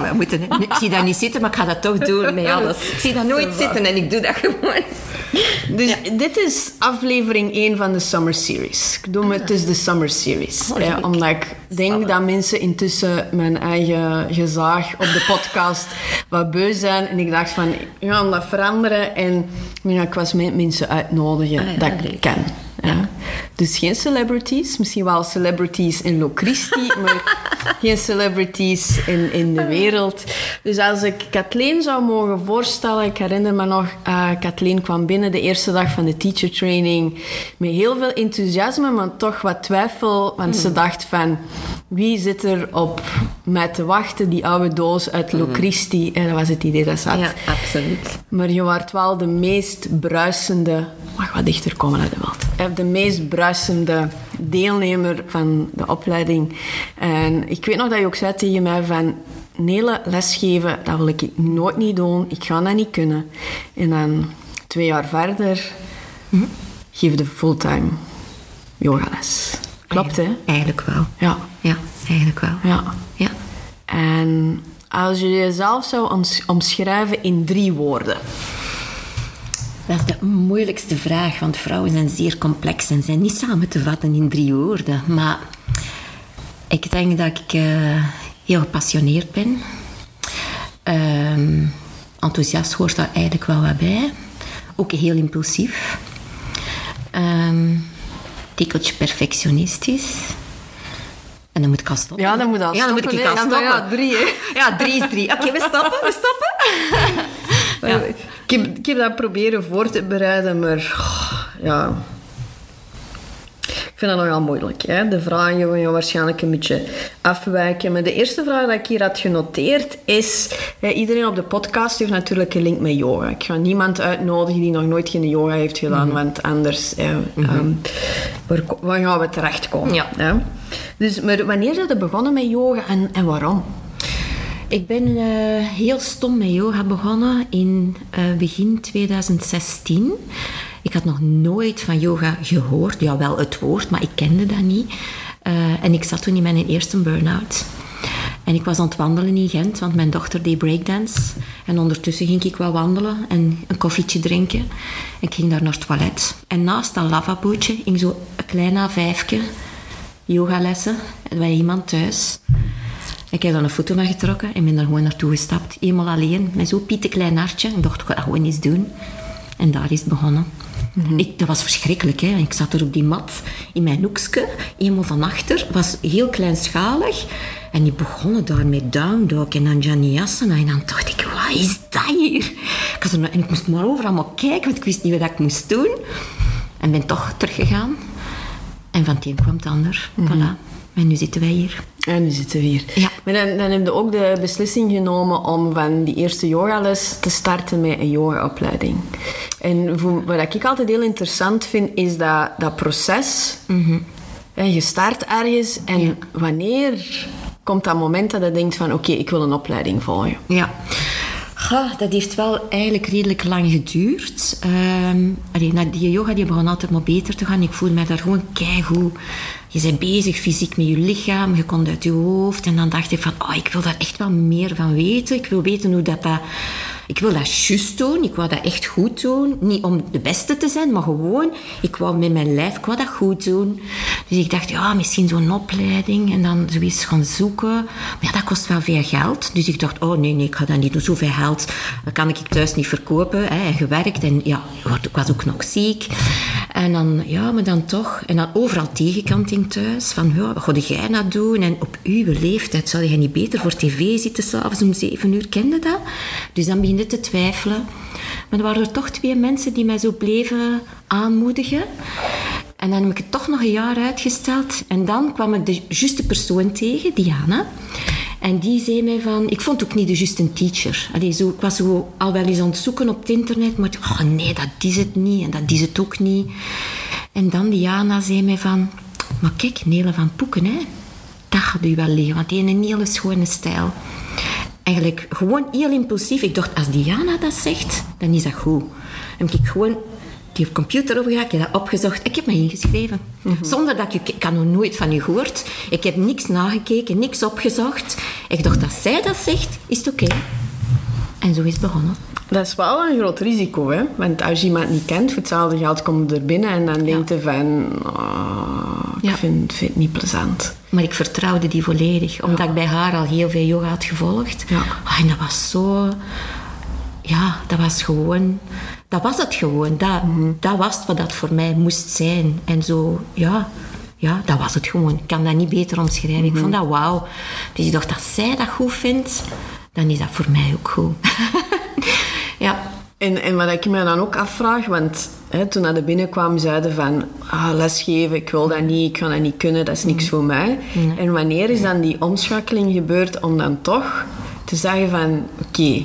We moeten, ik zie dat niet zitten, maar ik ga dat toch doen met alles. Ik zie dat nooit zitten en ik doe dat gewoon. Dus dit is aflevering 1 van de Summer Series. Ik doe het dus de Summer Series. Oh, leuk. omdat ik denk Spannend. dat mensen intussen mijn eigen gezaag op de podcast wat beu zijn. En ik dacht van, ik ga dat veranderen. En ja, ik was met mensen uitnodigen Ah ja, dat ik leuk. ken. Ja. Dus geen celebrities. Misschien wel celebrities in Locristi, maar geen celebrities in, in de wereld. Dus als ik Kathleen zou mogen voorstellen... Ik herinner me nog, eh Kathleen kwam binnen de eerste dag van de teacher training... met heel veel enthousiasme, maar toch wat twijfel. Want ze dacht van... Wie zit er op mij te wachten? Die oude doos uit Locristi. En dat was het idee dat zat. Ja, absoluut. Maar je waart wel de meest bruisende... Mag wat dichter komen naar de. Eh, De meest bruisende deelnemer van de opleiding. En ik weet nog dat je ook zei tegen mij van... Nele, lesgeven, dat wil ik nooit niet doen. Ik ga dat niet kunnen. En dan twee jaar verder... Geef de fulltime yogales. Klopt, hè? Eigenlijk wel. Ja. Ja, eigenlijk wel. Ja. Ja. En als je jezelf zou omschrijven in drie woorden... Dat is de moeilijkste vraag, want vrouwen zijn zeer complex en zijn niet samen te vatten in drie woorden. Maar ik denk dat ik eh, heel gepassioneerd ben. Ehm, enthousiast hoort daar eigenlijk wel wat bij. Ook heel impulsief. Ehm tikkeltje perfectionistisch. En dan moet ik al stoppen. Ja, dan moet al Ja, dan moet ik al stoppen. ja, drie, hè. Ja, drie is drie. Oké, we stoppen, we stoppen. Ja. Ik, heb, ik heb dat proberen voor te bereiden, maar ja. Ik vind dat nogal moeilijk. Hè? De vragen gaan waarschijnlijk een beetje afwijken. Maar de eerste vraag die ik hier had genoteerd is... iedereen op de podcast heeft natuurlijk een link met yoga. Ik ga niemand uitnodigen die nog nooit geen yoga heeft gedaan, want anders... hè, ehm, waar, gaan we terechtkomen? Ja. Hè? Dus, maar wanneer is je begonnen met yoga en, en waarom? Ik ben eh, heel stom met yoga begonnen in eh, begin 2016. Ik had nog nooit van yoga gehoord. Ja, wel het woord, maar ik kende dat niet. Eh, en ik zat toen in mijn eerste burn-out. En ik was aan het wandelen in Gent, want mijn dochter deed breakdance. En ondertussen ging ik wel wandelen en een koffietje drinken. Ik ging daar naar het toilet. En naast dat lavabootje hing zo een klein A5'tje, yogalessen, bij iemand thuis. Ik heb daar een foto van getrokken en ben daar gewoon naartoe gestapt. Eenmaal alleen, met zo'n pieteklein hartje. Ik dacht, ik ga dat gewoon eens doen. En daar is het begonnen. ik, dat was verschrikkelijk. Hè. Ik zat er op die mat in mijn hoekje, eenmaal van achter. was heel kleinschalig. En die begonnen daar met down en dan Janiasana. En dan dacht ik, wat is dat hier? Ik had er, en ik moest maar overal maar kijken, want ik wist niet wat ik moest doen. En ben toch teruggegaan. En van het een kwam het ander. Voilà. En nu zitten wij hier. En nu zitten we hier. Ja. Maar dan, dan heb je ook de beslissing genomen om van die eerste yogales te starten met een yogaopleiding. En voor, wat ik altijd heel interessant vind, is dat, dat proces. Hè, Je start ergens en wanneer komt dat moment dat je denkt van oké, ik wil een opleiding volgen. Ja. Ga, dat heeft wel eigenlijk redelijk lang geduurd. Allee, na die yoga die begon altijd maar beter te gaan. Ik voelde mij daar gewoon keigoed. Je bent bezig fysiek met je lichaam, je komt uit je hoofd. En dan dacht ik van, oh, ik wil daar echt wel meer van weten. Ik wil weten hoe dat... dat ik wil dat juist doen, ik wou dat echt goed doen. Niet om de beste te zijn, maar gewoon... Ik wou met mijn lijf, ik wou dat goed doen. Dus ik dacht, ja, misschien zo'n opleiding. En dan zoiets gaan zoeken. Maar ja, dat kost wel veel geld. Dus ik dacht, oh nee, nee, ik ga dat niet doen. Zoveel geld kan ik thuis niet verkopen. Hè. En gewerkt en ja, ik was ook nog ziek. En dan, ja, maar dan toch. En dan overal tegenkanting thuis. Van, ja, wat ga jij nou doen? En op uw leeftijd zou je niet beter voor tv zitten s'avonds om zeven uur? Kende dat? Dus dan begin je te twijfelen. Maar er waren er toch twee mensen die mij zo bleven aanmoedigen. En dan heb ik het toch nog een jaar uitgesteld. En dan kwam ik de juiste persoon tegen, Diana. En die zei mij van... Ik vond ook niet de juiste teacher. Allee, zo, ik was zo al wel eens aan het zoeken op het internet, maar oh nee, dat is het niet en dat is het ook niet. En dan Diana zei mij van... Maar kijk, Nele van Poeken, hè. Dat gaat u wel liggen, want die heeft een hele schone stijl. Eigenlijk gewoon heel impulsief. Ik dacht, als Diana dat zegt, dan is dat goed. En ik gewoon die computer opgehaald, ik heb dat opgezocht. Ik heb me ingeschreven. Zonder dat ik... Ik had nog nooit van u gehoord. Ik heb niks nagekeken, niks opgezocht. Ik dacht, als zij dat zegt, is het oké. En zo is het begonnen. Dat is wel een groot risico, hè? Want als je iemand niet kent, voor hetzelfde geld komt er binnen en dan denkt je van... "Oh, ik Ja. vind, vind het niet plezant. Maar ik vertrouwde die volledig, omdat ik bij haar al heel veel yoga had gevolgd. Ja. Ah, en dat was zo... Ja, dat was gewoon... Dat was het gewoon. Dat, dat was wat dat voor mij moest zijn. En zo, ja... Ja, dat was het gewoon. Ik kan dat niet beter omschrijven. Ik vond dat wauw. Dus ik dacht, als zij dat goed vindt, dan is dat voor mij ook goed. ja. En, en wat ik me dan ook afvraag, want hè, toen de binnenkwam zeiden van ah, lesgeven, ik wil dat niet, ik ga dat niet kunnen, dat is niks voor mij. En wanneer is dan die omschakeling gebeurd om dan toch te zeggen van oké,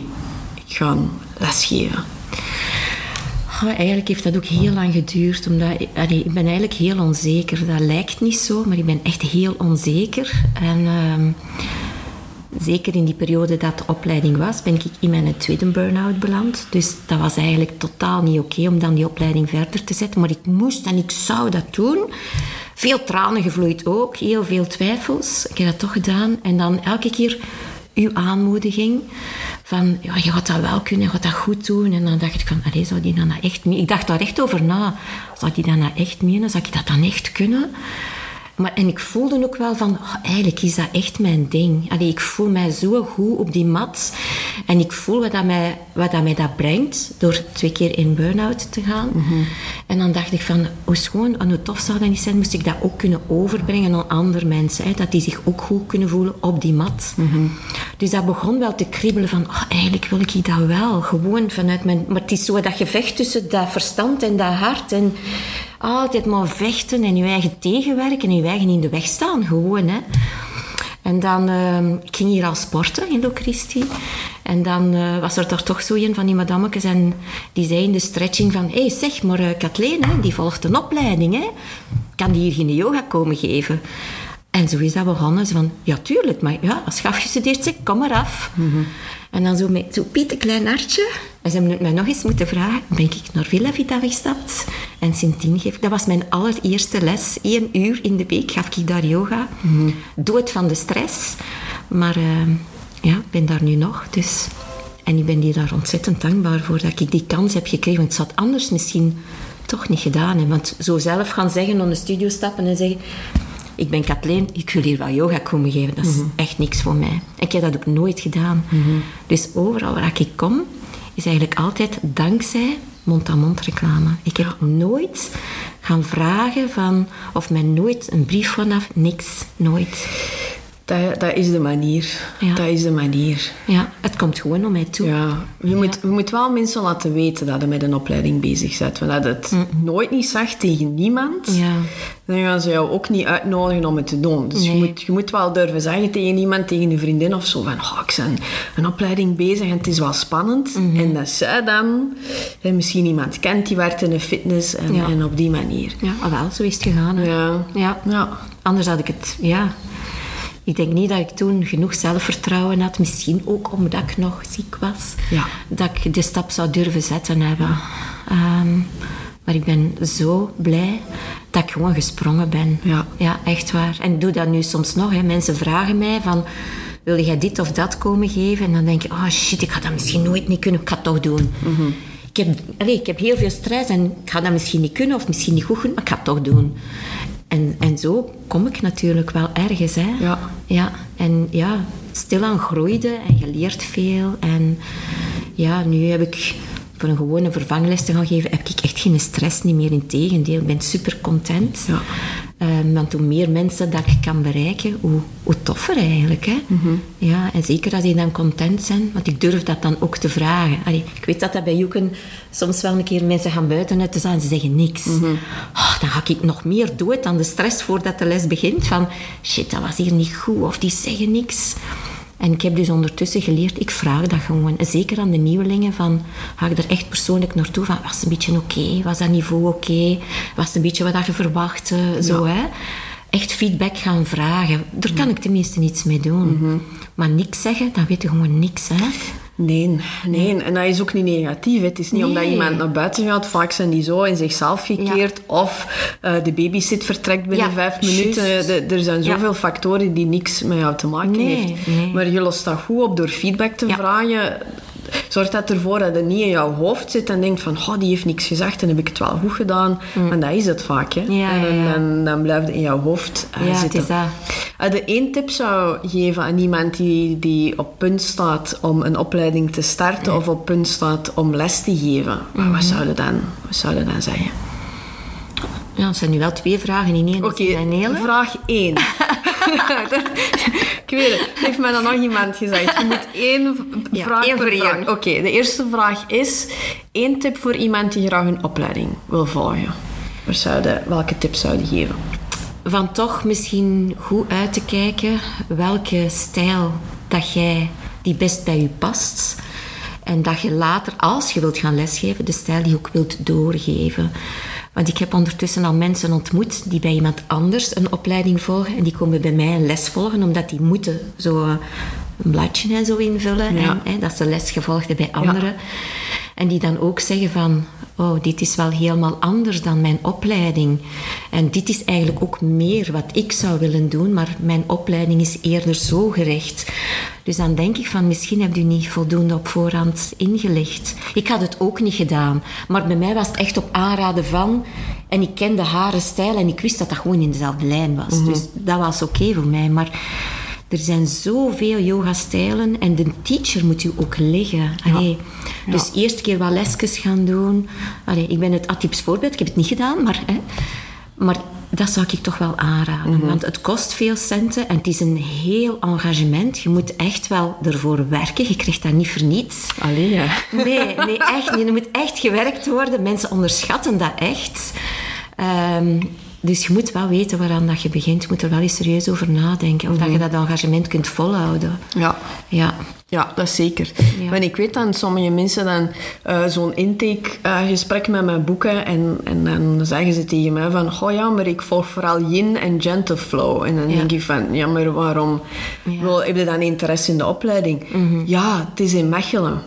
ga lesgeven. Ah, eigenlijk heeft dat ook heel lang geduurd, omdat ik ben eigenlijk heel onzeker. Dat lijkt niet zo, maar ik ben echt heel onzeker. En ehm, zeker in die periode dat de opleiding was, ben ik in mijn tweede burn-out beland. Dus dat was eigenlijk totaal niet oké om dan die opleiding verder te zetten. Maar ik moest en ik zou dat doen. Veel tranen gevloeid ook, heel veel twijfels. Ik heb dat toch gedaan. En dan elke keer uw aanmoediging van, ja, je gaat dat wel kunnen, je gaat dat goed doen. En dan dacht ik van, allee, zou die dan dat echt menen? Ik dacht daar echt over na. Zou die dan dat echt menen? Zou ik dat dan echt kunnen? Maar, en ik voelde ook wel van, oh, eigenlijk is dat echt mijn ding. Allee, ik voel mij zo goed op die mat. En ik voel wat dat mij, wat dat, mij dat brengt, door twee keer in burn-out te gaan. En dan dacht ik van, hoe schoon en hoe tof zou dat niet zijn, moest ik dat ook kunnen overbrengen aan andere mensen. Hè, dat die zich ook goed kunnen voelen op die mat. Dus dat begon wel te kriebelen van, oh, eigenlijk wil ik dat wel. Gewoon vanuit mijn... Maar het is zo dat gevecht tussen dat verstand en dat hart. En altijd maar vechten en je eigen tegenwerken en je eigen in de weg staan. Gewoon, hè. En dan ehm, ik ging hier al sporten in Locristi. En dan eh, was er daar toch zo een van die madammetjes en die zei in de stretching van... Hé, hey, zeg, maar uh, Kathleen, hè, die volgt een opleiding, hè. Kan die hier geen yoga komen geven? En zo is dat begonnen. Van, ja, tuurlijk, maar ja, als je afgestudeerd bent, kom maar af. En dan zo met zo'n pieteklein hartje. En ze hebben het mij nog eens moeten vragen. Ben ik naar Villa Vita gestapt. En sindsdien geef ik... Dat was mijn allereerste les. Eén uur in de week gaf ik daar yoga. Dood van de stress. Maar eh, ja, ik ben daar nu nog. Dus... En ik ben die daar ontzettend dankbaar voor dat ik die kans heb gekregen. Want het had anders misschien toch niet gedaan. Hè. Want zo zelf gaan zeggen, aan de studio stappen en zeggen... Ik ben Kathleen, ik wil hier wel yoga komen geven. Dat is echt niks voor mij. Ik heb dat ook nooit gedaan. Dus overal waar ik kom, is eigenlijk altijd dankzij mond-aan-mond reclame. Ik heb nooit gaan vragen van, of mij nooit een brief vanaf, niks, nooit. Dat, dat is de manier. Ja. Dat is de manier. Ja, het komt gewoon naar mij toe. Ja, je, Moet, je moet wel mensen laten weten dat je met een opleiding bezig bent. Want dat het nooit niet zegt tegen niemand, Ja. dan gaan ze jou ook niet uitnodigen om het te doen. Dus je, moet, je moet wel durven zeggen tegen iemand, tegen een vriendin of zo, van oh, ik ben een opleiding bezig en het is wel spannend. Mhm. En dat zij dan misschien iemand kent die werkt in de fitness en, op die manier. Ja, ah, wel, zo is het gegaan. hè. Ja. Ja. Anders had ik het, ja. Ik denk niet dat ik toen genoeg zelfvertrouwen had. Misschien ook omdat ik nog ziek was. Ja. Dat ik de stap zou durven zetten hebben. Ehm, maar ik ben zo blij dat ik gewoon gesprongen ben. Ja. Ja, echt waar. En ik doe dat nu soms nog. Hè. Mensen vragen mij van... Wil jij dit of dat komen geven? En dan denk je... Oh shit, ik ga dat misschien nooit niet kunnen. Ik ga het toch doen. Ik heb, allee, ik heb heel veel stress en ik ga dat misschien niet kunnen of misschien niet goed kunnen, maar ik ga het toch doen. En, en zo kom ik natuurlijk wel ergens. Hè? Ja. ja. En ja, stilaan groeide en je leert veel. En ja, nu heb ik voor een gewone vervangles te gaan geven, heb ik echt geen stress niet meer. Integendeel, ik ben super content. Ja. Ehm, want hoe meer mensen dat ik kan bereiken, hoe, hoe toffer eigenlijk. Hè? ja, en zeker als die dan content zijn, want ik durf dat dan ook te vragen. Allee, ik weet dat dat bij Joeken soms wel een keer mensen gaan buiten uit te staan en ze zeggen niks. Oh, dan ga ik nog meer dood aan de stress voordat de les begint. Van shit, dat was hier niet goed of die zeggen niks. En ik heb dus ondertussen geleerd, ik vraag dat gewoon. Zeker aan de nieuwelingen, van, ga ik er echt persoonlijk naartoe? Van, was het een beetje oké? Was dat niveau oké? Was het een beetje wat je verwachtte? Zo, hè? Echt feedback gaan vragen. Daar kan ik tenminste niets mee doen. Maar niks zeggen, dan weet je gewoon niks, hè? Nee, nee. En dat is ook niet negatief. Het is niet omdat iemand naar buiten gaat, vaak zijn die zo in zichzelf gekeerd. Of eh, de babysit vertrekt binnen Ja, vijf minuten. De- er zijn Ja. zoveel factoren die niks met jou te maken Nee, heeft. nee. Maar je lost dat goed op door feedback te vragen. Zorgt dat ervoor dat het niet in jouw hoofd zit en denkt van, oh, die heeft niks gezegd en heb ik het wel goed gedaan. En dat is het vaak, hè. Mm. Ja, en dan, ja, ja. dan, dan blijft het in jouw hoofd eh, Ja, het zitten. is dat. Als je één tip zou geven aan iemand die, die op punt staat om een opleiding te starten of op punt staat om les te geven, Mhm. wat, zou je dan, wat zou je dan zeggen? Ja, dat zijn nu wel twee vragen in één. Oké, vraag 1. Ik weet het, heeft mij dan nog iemand gezegd. Je moet één Ja, vraag één per voor vraag. Oké, de eerste vraag is... één tip voor iemand die graag een opleiding wil volgen. Welke tip zou je geven? van toch misschien goed uit te kijken welke stijl dat jij die best bij je past. En dat je later, als je wilt gaan lesgeven, de stijl die je ook wilt doorgeven. Want ik heb ondertussen al mensen ontmoet die bij iemand anders een opleiding volgen. En die komen bij mij een les volgen, omdat die moeten zo eh, een bladje en zo invullen. Ja. En, hè, dat ze les gevolgd hebben bij anderen. En die dan ook zeggen van, oh, dit is wel helemaal anders dan mijn opleiding. En dit is eigenlijk ook meer wat ik zou willen doen, maar mijn opleiding is eerder zo gericht. Dus dan denk ik van, misschien heb u niet voldoende op voorhand ingelicht. Ik had het ook niet gedaan, maar bij mij was het echt op aanraden van... En ik kende haar stijl en ik wist dat dat gewoon in dezelfde lijn was. Dus dat was oké voor mij, maar... Er zijn zoveel yoga-stijlen en de teacher moet u ook liggen. Allee, Dus eerst keer wat lesjes gaan doen. Allee, ik ben het atypisch voorbeeld, ik heb het niet gedaan, maar, hè, maar dat zou ik toch wel aanraden. Want het kost veel centen en het is een heel engagement. Je moet echt wel ervoor werken, je krijgt dat niet voor niets. Allee, ja. Nee, nee, echt niet. Er moet echt gewerkt worden. Mensen onderschatten dat echt. Ehm, dus je moet wel weten waaraan dat je begint. Je moet er wel eens serieus over nadenken. Of dat je dat engagement kunt volhouden. Ja. Ja. Ja, dat zeker. Ja. Want ik weet dat sommige mensen dan eh, zo'n intake-gesprek met mij boeken en, en dan zeggen ze tegen mij van oh ja, maar ik volg vooral yin en gentle flow. En dan Ja. denk ik van, ja, maar waarom? Ja. Mhm. Wel, heb je dan interesse in de opleiding? Ja, het is in Mechelen.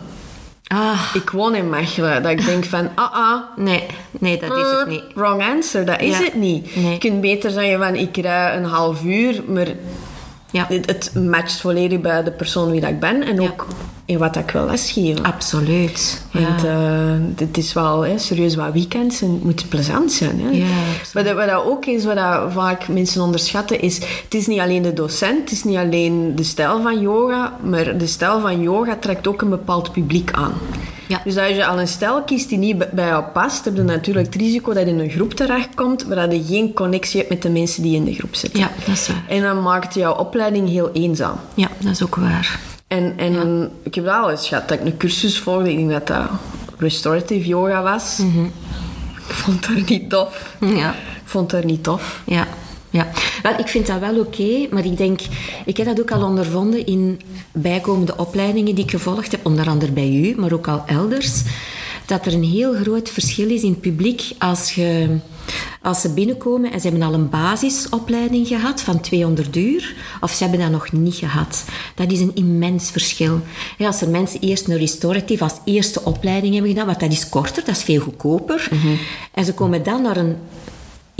Ah, Ik woon in Mechelen. Dat ik denk van, ah ah, nee, nee, dat is het niet. Wrong answer, dat is Ja. het niet. Nee. Je kunt beter zeggen van ik rij een half uur, maar Ja, het, het matcht volledig bij de persoon wie dat ik ben en Ja. ook in wat ik wil lesgeven. absoluut. Want eh, het is wel hè, serieus wat weekends en het moet plezant zijn. Hè. Ja, wat, dat- wat dat ook is, wat dat vaak mensen onderschatten, is het is niet alleen de docent, het is niet alleen de stijl van yoga, maar de stijl van yoga trekt ook een bepaald publiek aan. Ja. Dus als je al een stijl kiest die niet bij jou past, heb je natuurlijk het risico dat je in een groep terechtkomt, waar dat je geen connectie hebt met de mensen die in de groep zitten. ja, dat is waar. En dan maakt jouw opleiding heel eenzaam. Ja, dat is ook waar. En, en ik heb wel eens gehad dat ik een cursus volgde. Ik denk dat dat restorative yoga was. Ik vond het niet tof. Ja. Ik vond het niet tof. Ja, ja. Wel, ik vind dat wel oké, maar ik denk, ik heb dat ook al ondervonden in bijkomende opleidingen die ik gevolgd heb, onder andere bij u, maar ook al elders, dat er een heel groot verschil is in het publiek als, je, als ze binnenkomen en ze hebben al een basisopleiding gehad van 200 uur, of ze hebben dat nog niet gehad. Dat is een immens verschil. Ja, als er mensen eerst een restorative als eerste opleiding hebben gedaan, want dat is korter, dat is veel goedkoper, en ze komen dan naar een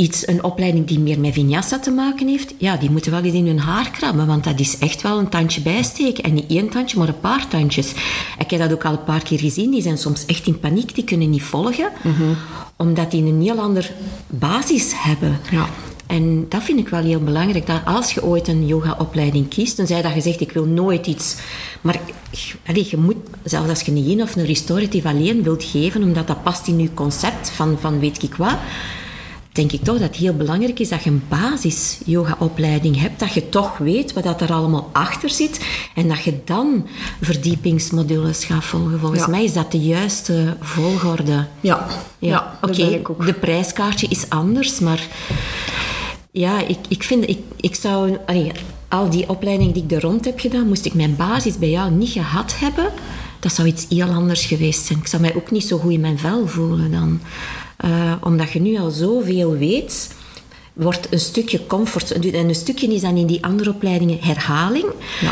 iets, een opleiding die meer met vinyasa te maken heeft, ja, die moeten wel eens in hun haar krabben, want dat is echt wel een tandje bijsteken. En niet één tandje, maar een paar tandjes. Ik heb dat ook al een paar keer gezien. Die zijn soms echt in paniek, die kunnen niet volgen, omdat die een heel ander basis hebben. Ja. En dat vind ik wel heel belangrijk, dat als je ooit een yogaopleiding kiest, tenzij dat je zegt, ik wil nooit iets... Maar allee, je moet, zelfs als je een yin of een restorative alleen wilt geven, omdat dat past in je concept van, van weet ik wat, denk ik toch dat het heel belangrijk is dat je een basis yogaopleiding hebt, dat je toch weet wat dat er allemaal achter zit en dat je dan verdiepingsmodules gaat volgen. Volgens Ja. mij is dat de juiste volgorde. Ja, ja, oké. De prijskaartje is anders, maar ja, ik, ik vind, ik, ik zou, allee, al die opleidingen die ik er rond heb gedaan, moest ik mijn basis bij jou niet gehad hebben, dat zou iets heel anders geweest zijn. Ik zou mij ook niet zo goed in mijn vel voelen dan. Eh, omdat je nu al zoveel weet, wordt een stukje comfort. En een stukje is dan in die andere opleidingen herhaling.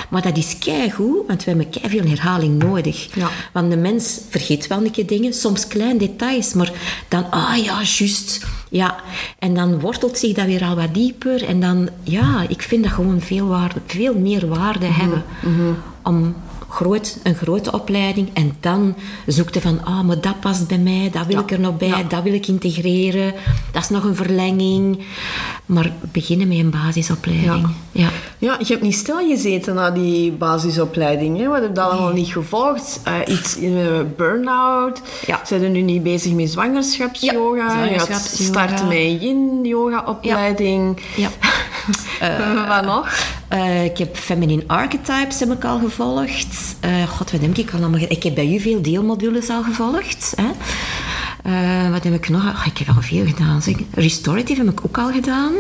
Maar dat is keigoed, want we hebben veel herhaling nodig. Ja. Want de mens vergeet wel een keer dingen, soms klein details, maar dan, ah ja, juist. Ja, en dan wortelt zich dat weer al wat dieper. En dan, ja, ik vind dat gewoon veel, waarde, veel meer waarde hebben. Om groot, een grote opleiding en dan zoekte van, ah, maar dat past bij mij, dat wil Ja. ik er nog bij, Ja. dat wil ik integreren, dat is nog een verlenging. Maar beginnen met een basisopleiding. Ja. Ja, je hebt niet stilgezeten na die basisopleiding. Hè? Wat heb je allemaal niet gevolgd? Eh, iets in uh, burn-out. Ja. Zijn er nu niet bezig met zwangerschapsyoga? Ja, Je gaat zwangerschapsyoga. starten met een yin-yoga-opleiding. Ja. Wat nog? Eh, ik heb Feminine Archetypes heb ik al gevolgd. Eh, God, wat heb ik al allemaal Ik heb bij u veel deelmodules al gevolgd. Hè. Wat heb ik nog? Ah, ik heb al veel gedaan. Zeg. Restorative heb ik ook al gedaan.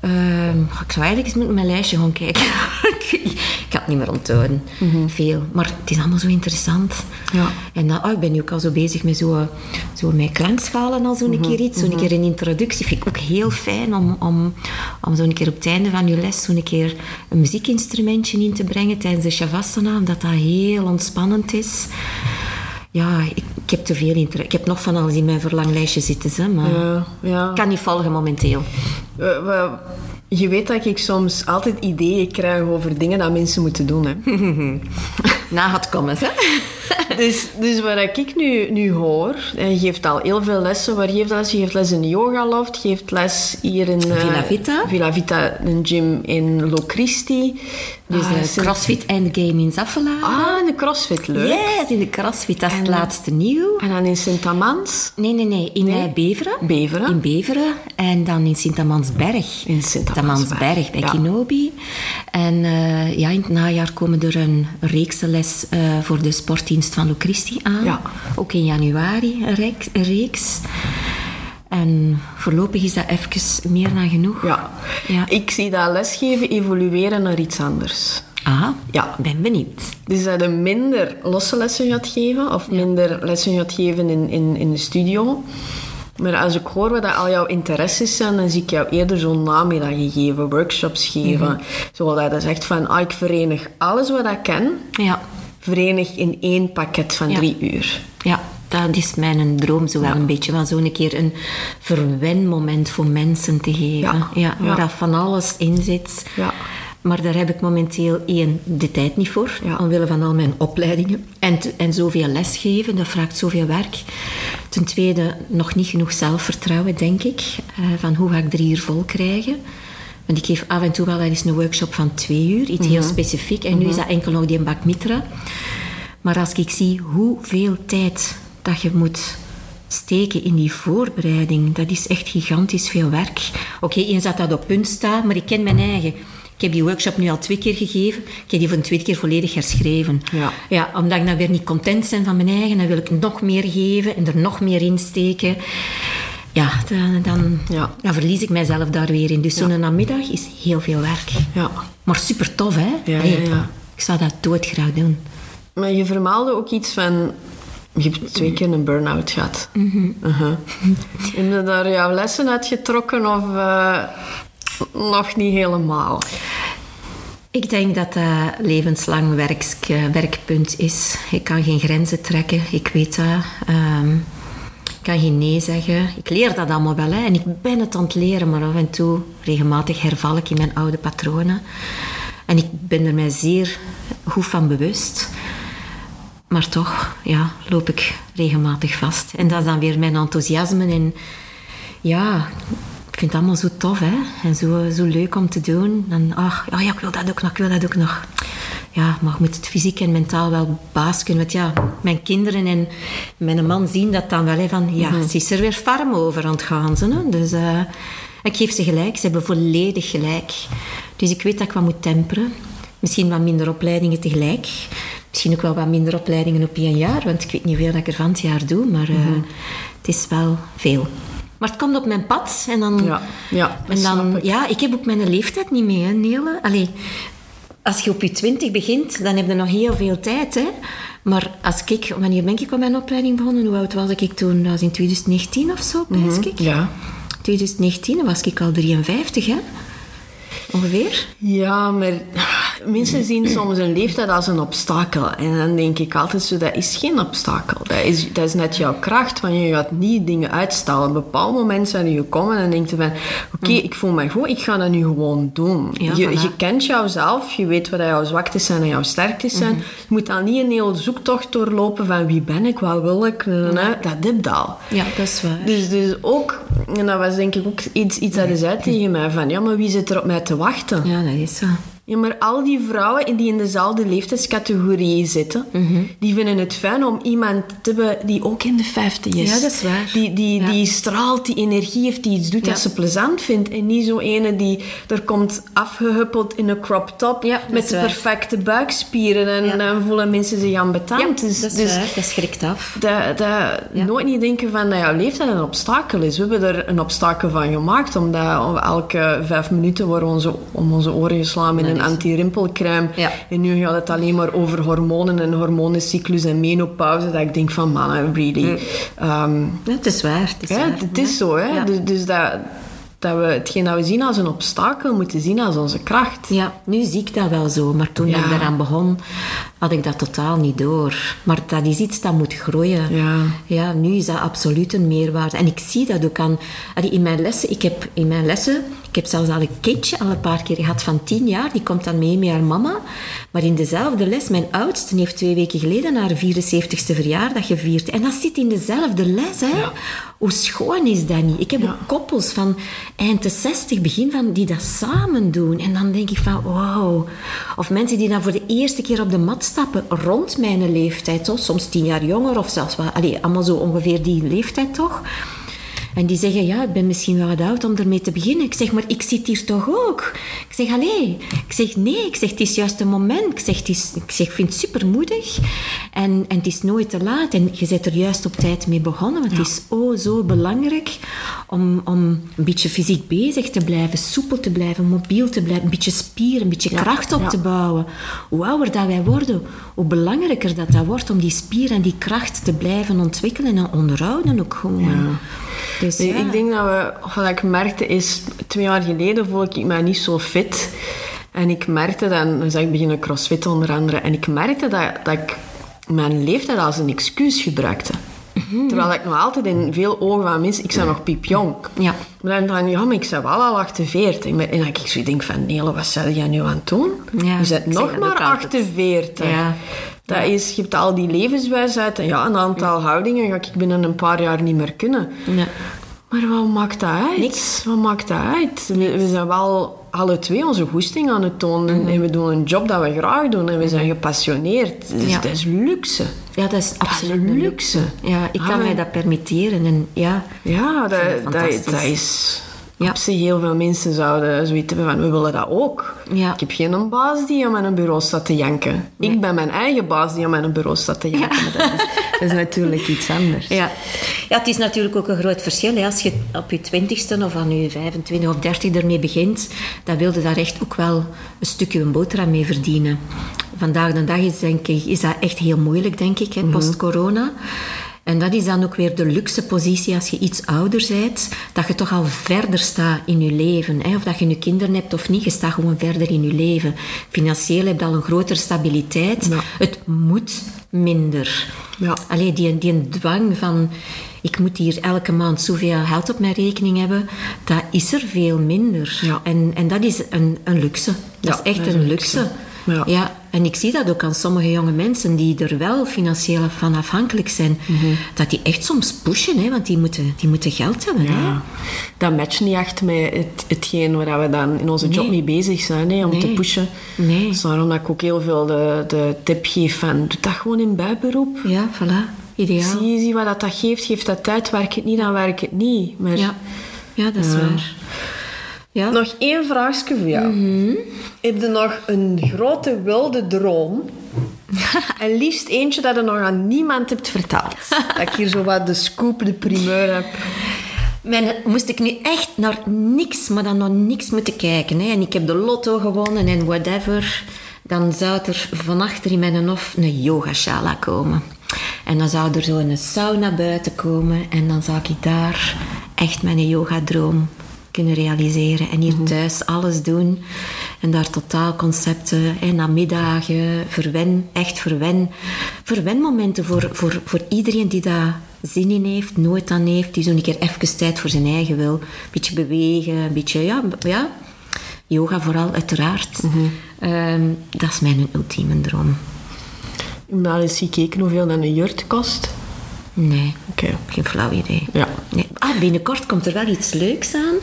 Ehm, ik zou eigenlijk eens met mijn lijstje gaan kijken. ik had het niet meer onthouden. Veel. Maar het is allemaal zo interessant. Ja. En dan, oh, ik ben nu ook al zo bezig met zo, zo met klankschalen al zo'n keer iets. Zo'n keer een introductie. Vind ik ook heel fijn om, om, om zo'n keer op het einde van je les zo'n keer een muziekinstrumentje in te brengen tijdens de Shavasana. Omdat dat heel ontspannend is. Ja, ik, ik heb te veel inter- Ik heb nog van alles in mijn verlanglijstje zitten, hè, maar Ja, ja. ik kan niet volgen momenteel. We- je weet dat ik soms altijd ideeën krijg over dingen dat mensen moeten doen. Hè? Na gaat komen, hè? dus, dus wat ik nu, nu hoor, en je geeft al heel veel lessen. Waar geeft les? Je geeft les in Yoga Loft, je geeft les hier in eh, Villa Vita. Villa Vita, een gym in Locristi. Dus Ah, de CrossFit Endgame in Zaffela. Ah, de CrossFit, leuk. Yes, in de CrossFit, dat is het laatste nieuw. En dan in Sint-Amans. Nee, nee, nee. In Nee? eh, Beveren. Beveren. In Beveren. En dan in Sint-Amansberg. In Sint-Amansberg, bij ja. Kinobi. En eh, ja, in het najaar komen er een reeksenles eh voor de van Locristi aan. Ja. Ook in januari een, reeks. En voorlopig is dat even meer dan genoeg. Ja. Ja. Ik zie dat lesgeven evolueren naar iets anders. Ah, Ja. ben benieuwd. Dus dat je minder losse lessen gaat geven, of minder lessen gaat geven in, in, in de studio. Maar als ik hoor wat dat al jouw interesses zijn, dan zie ik jou eerder zo'n namiddag geven, workshops geven. Zodat je zegt van, ah, ik verenig alles wat ik ken, Ja. Verenig in één pakket van Ja. drie uur. Ja, dat is mijn droom zo wel een beetje. Van zo'n keer een verwenmoment voor mensen te geven. Ja, waar dat van alles in zit. Ja. Maar daar heb ik momenteel één, de tijd niet voor. Ja. Omwille van al mijn opleidingen. En, te- en zoveel lesgeven, dat vraagt zoveel werk. Ten tweede, nog niet genoeg zelfvertrouwen, denk ik. Eh, van hoe ga ik drie uur vol krijgen? Want ik geef af en toe wel eens een workshop van twee uur. Iets heel specifiek. En nu is dat enkel nog die Bak Mitra. Maar als ik zie hoeveel tijd dat je moet steken in die voorbereiding, dat is echt gigantisch veel werk. Oké, eens dat dat op punt staat, maar ik ken mijn eigen. Ik heb die workshop nu al twee keer gegeven. Ik heb die voor een tweede keer volledig herschreven. Ja. ja, omdat ik dan weer niet content ben van mijn eigen, dan wil ik nog meer geven en er nog meer in steken. Ja, dan, dan, Ja. dan verlies ik mijzelf daar weer in. Dus zo'n namiddag is heel veel werk. Ja. Maar super tof, hè? Ja, ja, ja. Ik zou dat doodgraag doen. Maar je vermaalde ook iets van... Je hebt twee keer een burn-out gehad. Uh-huh. Heb je daar jouw lessen uit getrokken of eh, nog niet helemaal? Ik denk dat dat levenslang eh, werkpunt is. Ik kan geen grenzen trekken, ik weet dat. Ehm, kan geen nee zeggen. Ik leer dat allemaal wel hè. en ik ben het aan het leren, maar af en toe regelmatig herval ik in mijn oude patronen. En ik ben er mij zeer goed van bewust. Maar toch, ja, loop ik regelmatig vast. En dat is dan weer mijn enthousiasme en ja, ik vind het allemaal zo tof, hè. En zo, zo leuk om te doen. En ach, ja, ja, ik wil dat ook nog, ik wil dat ook nog. Ja, maar je moet het fysiek en mentaal wel baas kunnen. Want ja, mijn kinderen en mijn man zien dat dan wel, hè. Van, ja, ze is er weer farm over aan het gaan, ze, hè. Dus eh, ik geef ze gelijk. Ze hebben volledig gelijk. Dus ik weet dat ik wat moet temperen. Misschien wat minder opleidingen tegelijk. Misschien ook wel wat minder opleidingen op één jaar. Want ik weet niet veel dat ik er van het jaar doe. Maar eh, het is wel veel. Maar het komt op mijn pad en dan... Ja, ja, en dan, ik. ja, ik heb ook mijn leeftijd niet mee, hè, Nele. Allee, als je op je twintig begint, dan heb je nog heel veel tijd, hè. Maar als ik... Wanneer ben ik op mijn opleiding begonnen? Hoe oud was ik toen? Dat was in 2019 of zo, pijs ik. Ja. 2019, dan was ik al 53, hè. Ongeveer. Ja, maar mensen zien soms een leeftijd als een obstakel. En dan denk ik altijd zo, dat is geen obstakel. Dat is, dat is net jouw kracht, want je gaat niet dingen uitstellen. Op een bepaald moment zijn je gekomen en denk je van... Oké, ik voel me goed, ik ga dat nu gewoon doen. Ja, je, je kent jouzelf, je weet wat jouw zwaktes zijn en jouw sterktes zijn. Je moet dan niet een hele zoektocht doorlopen van wie ben ik, wat wil ik. Dat heb je al. Ja, dat is waar. Dus, dus ook, en dat was denk ik ook iets, iets dat hij zei tegen mij, van ja, maar wie zit er op mij te wachten? Ja, dat is zo. Ja, maar al die vrouwen die in dezelfde leeftijdscategorie zitten, die vinden het fijn om iemand te hebben die ook in de 50 is. Ja, dat is waar. Die, die, Ja. die straalt, die energie heeft, die iets doet Ja. dat ze plezant vindt. En niet zo ene die er komt afgehuppeld in een crop top Ja, met de perfecte buikspieren. En Ja. dan voelen mensen zich ambetant. dus, dat is dus waar. Dat schrikt af. dat, dat Ja. nooit niet denken van dat jouw leeftijd een obstakel is. We hebben er een obstakel van gemaakt, omdat elke vijf minuten worden onze, om onze oren geslaan met Dat een anti-rimpelcrème. Ja. En nu gaat het alleen maar over hormonen en hormonencyclus en menopauze. Dat ik denk van, man, really. Ja, het is waar. Het is, waar. het is zo, hè. Dus, dus dat, dat we hetgeen dat we zien als een obstakel, moeten zien als onze kracht. Ja, nu zie ik dat wel zo. Maar toen Ja. ik daaraan begon, had ik dat totaal niet door. Maar dat is iets dat moet groeien. Ja. Ja, nu is dat absoluut een meerwaarde. En ik zie dat ook aan... In mijn lessen, ik heb in mijn lessen... Ik heb zelfs al een kindje al een paar keer gehad van tien jaar. Die komt dan mee met haar mama. Maar in dezelfde les, mijn oudste heeft twee weken geleden haar 74ste verjaardag gevierd. En dat zit in dezelfde les, hè. Hoe schoon is dat niet? Ik heb ook koppels van eind de 60, begin van, die dat samen doen. En dan denk ik van, wow. Of mensen die dan voor de eerste keer op de mat stappen, rond mijn leeftijd. Zo, soms tien jaar jonger of zelfs wel, allee, allemaal zo ongeveer die leeftijd toch. En die zeggen, ja, ik ben misschien wel wat oud om ermee te beginnen. Ik zeg, maar ik zit hier toch ook? Ik zeg, allee. Ik zeg, nee. Ik zeg, het is juist een moment. Ik zeg, het is, ik zeg, ik vind het supermoedig. En, en het is nooit te laat. En je bent er juist op tijd mee begonnen. Want het is oh zo belangrijk om, om een beetje fysiek bezig te blijven. Soepel te blijven, mobiel te blijven. Een beetje spier, een beetje kracht op ja. te bouwen. Hoe ouder dat wij worden, hoe belangrijker dat dat wordt... om die spier en die kracht te blijven ontwikkelen en onderhouden ook gewoon. Dus, Nee. Ik denk dat we, wat ik merkte is, twee jaar geleden voelde ik me niet zo fit. En ik merkte dan, dus ik beginnen crossfit onder andere, en ik merkte dat, dat ik mijn leeftijd als een excuus gebruikte. Terwijl ik nog altijd in veel ogen van mensen, ik ben nog piepjong. Ja. Maar dan van, ja, maar ik ben wel al 48. En dan ik zo denk van, Nele, wat zou jij nu aan het doen? Ja, je bent nog maar ook altijd. 48. Ja. Dat is, je hebt al die levenswijsheid en ja, een aantal houdingen ga ik binnen een paar jaar niet meer kunnen. Ja. Maar wat maakt dat uit? Niks. Wat maakt dat uit? We, we zijn wel alle twee onze goesting aan het tonen. En we doen een job dat we graag doen. En we zijn gepassioneerd. Dus Ja. dat is luxe. Ja, dat is absoluut luxe. Ja, ik kan Ah, mij dat permitteren. En ja, Ja, dat, dat is... Ja. Op zich, heel veel mensen zouden zoiets hebben van, we willen dat ook. Ja. Ik heb geen baas die aan mijn bureau staat te janken. Ik ben mijn eigen baas die aan mijn bureau staat te janken. Dat, is, dat is natuurlijk iets anders. Ja. ja, het is natuurlijk ook een groot verschil. Hè. Als je op je twintigste of aan je 25 of 30 ermee begint, dan wilde daar echt ook wel een stukje een boterham mee verdienen. Vandaag de dag is, denk ik, is dat echt heel moeilijk, denk ik, hè, post-corona. En dat is dan ook weer de luxe positie als je iets ouder bent, dat je toch al verder staat in je leven. Hè? Of dat je nu kinderen hebt of niet, je staat gewoon verder in je leven. Financieel heb je al een grotere stabiliteit. Ja. Het moet minder. Ja. Alleen die, die dwang van ik moet hier elke maand zoveel geld op mijn rekening hebben, dat is er veel minder. Ja. En, en dat is een, een luxe. Dat Ja, is echt dat is een luxe. luxe. Ja. En ik zie dat ook aan sommige jonge mensen die er wel financieel van afhankelijk zijn, Mhm. dat die echt soms pushen, hè, want die moeten, die moeten geld hebben. Hè? Ja. Dat matcht niet echt met het, hetgeen waar we dan in onze job mee bezig zijn, hè, om te pushen. Nee. Dus daarom dat ik ook heel veel de, de tip geef van, doe dat gewoon in bijberoep. Ja, voilà. Ideaal. Zie, zie wat dat, dat geeft, geeft dat tijd, werk het niet, dan werk het niet. Maar Ja. ja, dat is waar. Ja. nog één vraagje voor jou. Heb je nog een grote wilde droom? en liefst eentje dat je nog aan niemand hebt verteld. dat ik hier zo wat de scoop, de primeur heb. Mijn, moest ik nu echt naar niks, maar dan nog niks moeten kijken. Hè. En ik heb de lotto gewonnen en whatever. Dan zou er van achter in mijn hof een yogashala komen. En dan zou er zo een sauna buiten komen. En dan zou ik daar echt mijn yogadroom kunnen realiseren. En hier thuis alles doen. En daar totaal concepten, en namiddagen, verwen, echt verwen. Verwenmomenten voor, voor, voor iedereen die daar zin in heeft, nooit aan heeft. Die zo'n keer even tijd voor zijn eigen wil. Een beetje bewegen, een beetje, ja, ja. Yoga vooral, uiteraard. Ehm, dat is mijn ultieme droom. Ik heb al eens gekeken hoeveel dan een jurt kost. Nee, Oké. geen flauw idee. Ja. Nee. Ah, binnenkort komt er wel iets leuks aan.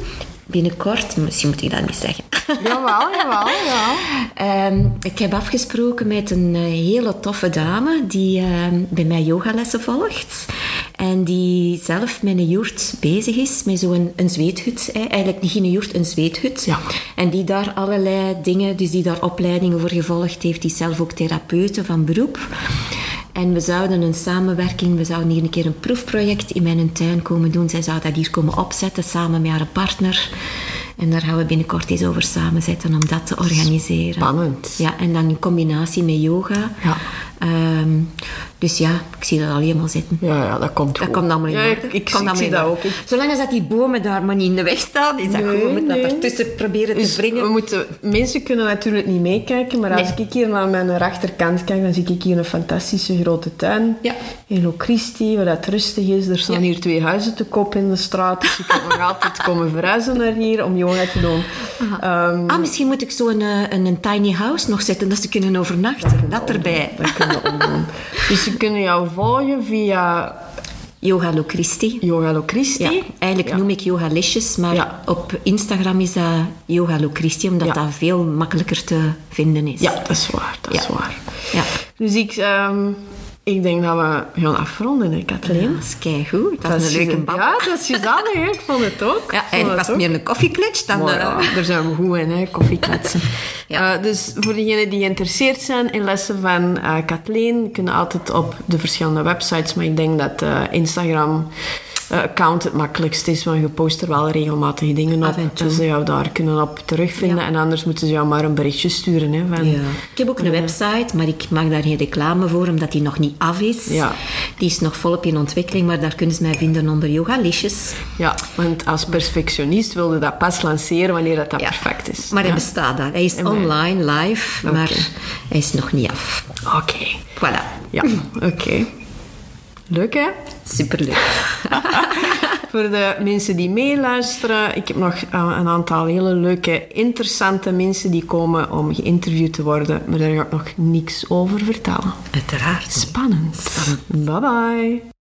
Binnenkort, misschien moet ik dat niet zeggen. Jawel, jawel, ja. Ehm, ik heb afgesproken met een eh, hele toffe dame die ehm, bij mij yogalessen volgt. En die zelf met een joert bezig is, met zo'n een zweethut. Hè. Eigenlijk niet een joert, een zweethut. Ja. En die daar allerlei dingen, dus die daar opleidingen voor gevolgd heeft. Die is zelf ook therapeute van beroep. En we zouden een samenwerking, we zouden hier een keer een proefproject in mijn tuin komen doen. Zij zou dat hier komen opzetten samen met haar partner. En daar gaan we binnenkort eens over samenzetten om dat te organiseren. Spannend. Ja, en dan in combinatie met yoga. Ja. Ehm, dus ja, ik zie dat al helemaal zitten. Ja, ja, dat komt Dat goed. komt allemaal in ja, ik, ik, Komt ik zie in dat ook. Ik- Zolang als dat die bomen daar maar niet in de weg staan, is dat Nee, goed. We moeten nee. dat ertussen proberen Dus te brengen. we moeten, mensen kunnen natuurlijk niet meekijken, maar als Nee. ik hier naar mijn rechterkant kijk, dan zie ik hier een fantastische grote tuin. Ja. Hello Christi, waar het rustig is. Er staan Ja. hier twee huizen te koop in de straat, dus ik kan nog altijd komen verhuizen naar hier om yoga te doen. Ehm, Ah, misschien moet ik zo een, eh, een, een tiny house nog zetten, dat ze kunnen overnachten. Dat erbij. dat kunnen. Dus ze kunnen jou volgen via Yoga Lo Christi. Ja, eigenlijk Ja. noem ik Yoga maar Ja. op Instagram is dat Yoga Lo Christi, omdat dat veel makkelijker te vinden is. Ja, dat is waar. Dat is waar. Ja. Dus ik, ehm, ik denk dat we gaan afronden, hè, Kathleen. Dat is keigoed. Dat, is een leuke. Ja, dat is gezellig, hè. Ik vond het ook. Ja, het was het meer een koffieklutsch dan... Maar eh, ja, daar zijn we goed in, hè, koffiekletsen. Ja. Eh, dus voor degenen die geïnteresseerd zijn in lessen van eh Kathleen, kunnen altijd op de verschillende websites, maar ik denk dat Instagram account het makkelijkst is, want je post er wel regelmatig dingen op. En. Dus ze jou daar kunnen op terugvinden. Ja. En anders moeten ze jou maar een berichtje sturen. Hè, van, Ja. Ik heb ook een website, maar ik maak daar geen reclame voor, omdat die nog niet af is. Ja. Die is nog volop in ontwikkeling, maar daar kunnen ze mij vinden onder Yoga Lesjes. Ja, want als perfectionist wilde dat pas lanceren wanneer dat, perfect is. Maar hij bestaat daar. Hij is En online, live, maar hij is nog niet af. Oké. Voilà. Ja, oké. Leuk, hè? Superleuk. Voor de mensen die meeluisteren, ik heb nog eh, een aantal hele leuke, interessante mensen die komen om geïnterviewd te worden, maar daar ga ik nog niks over vertellen. Uiteraard. Spannend. Bye bye.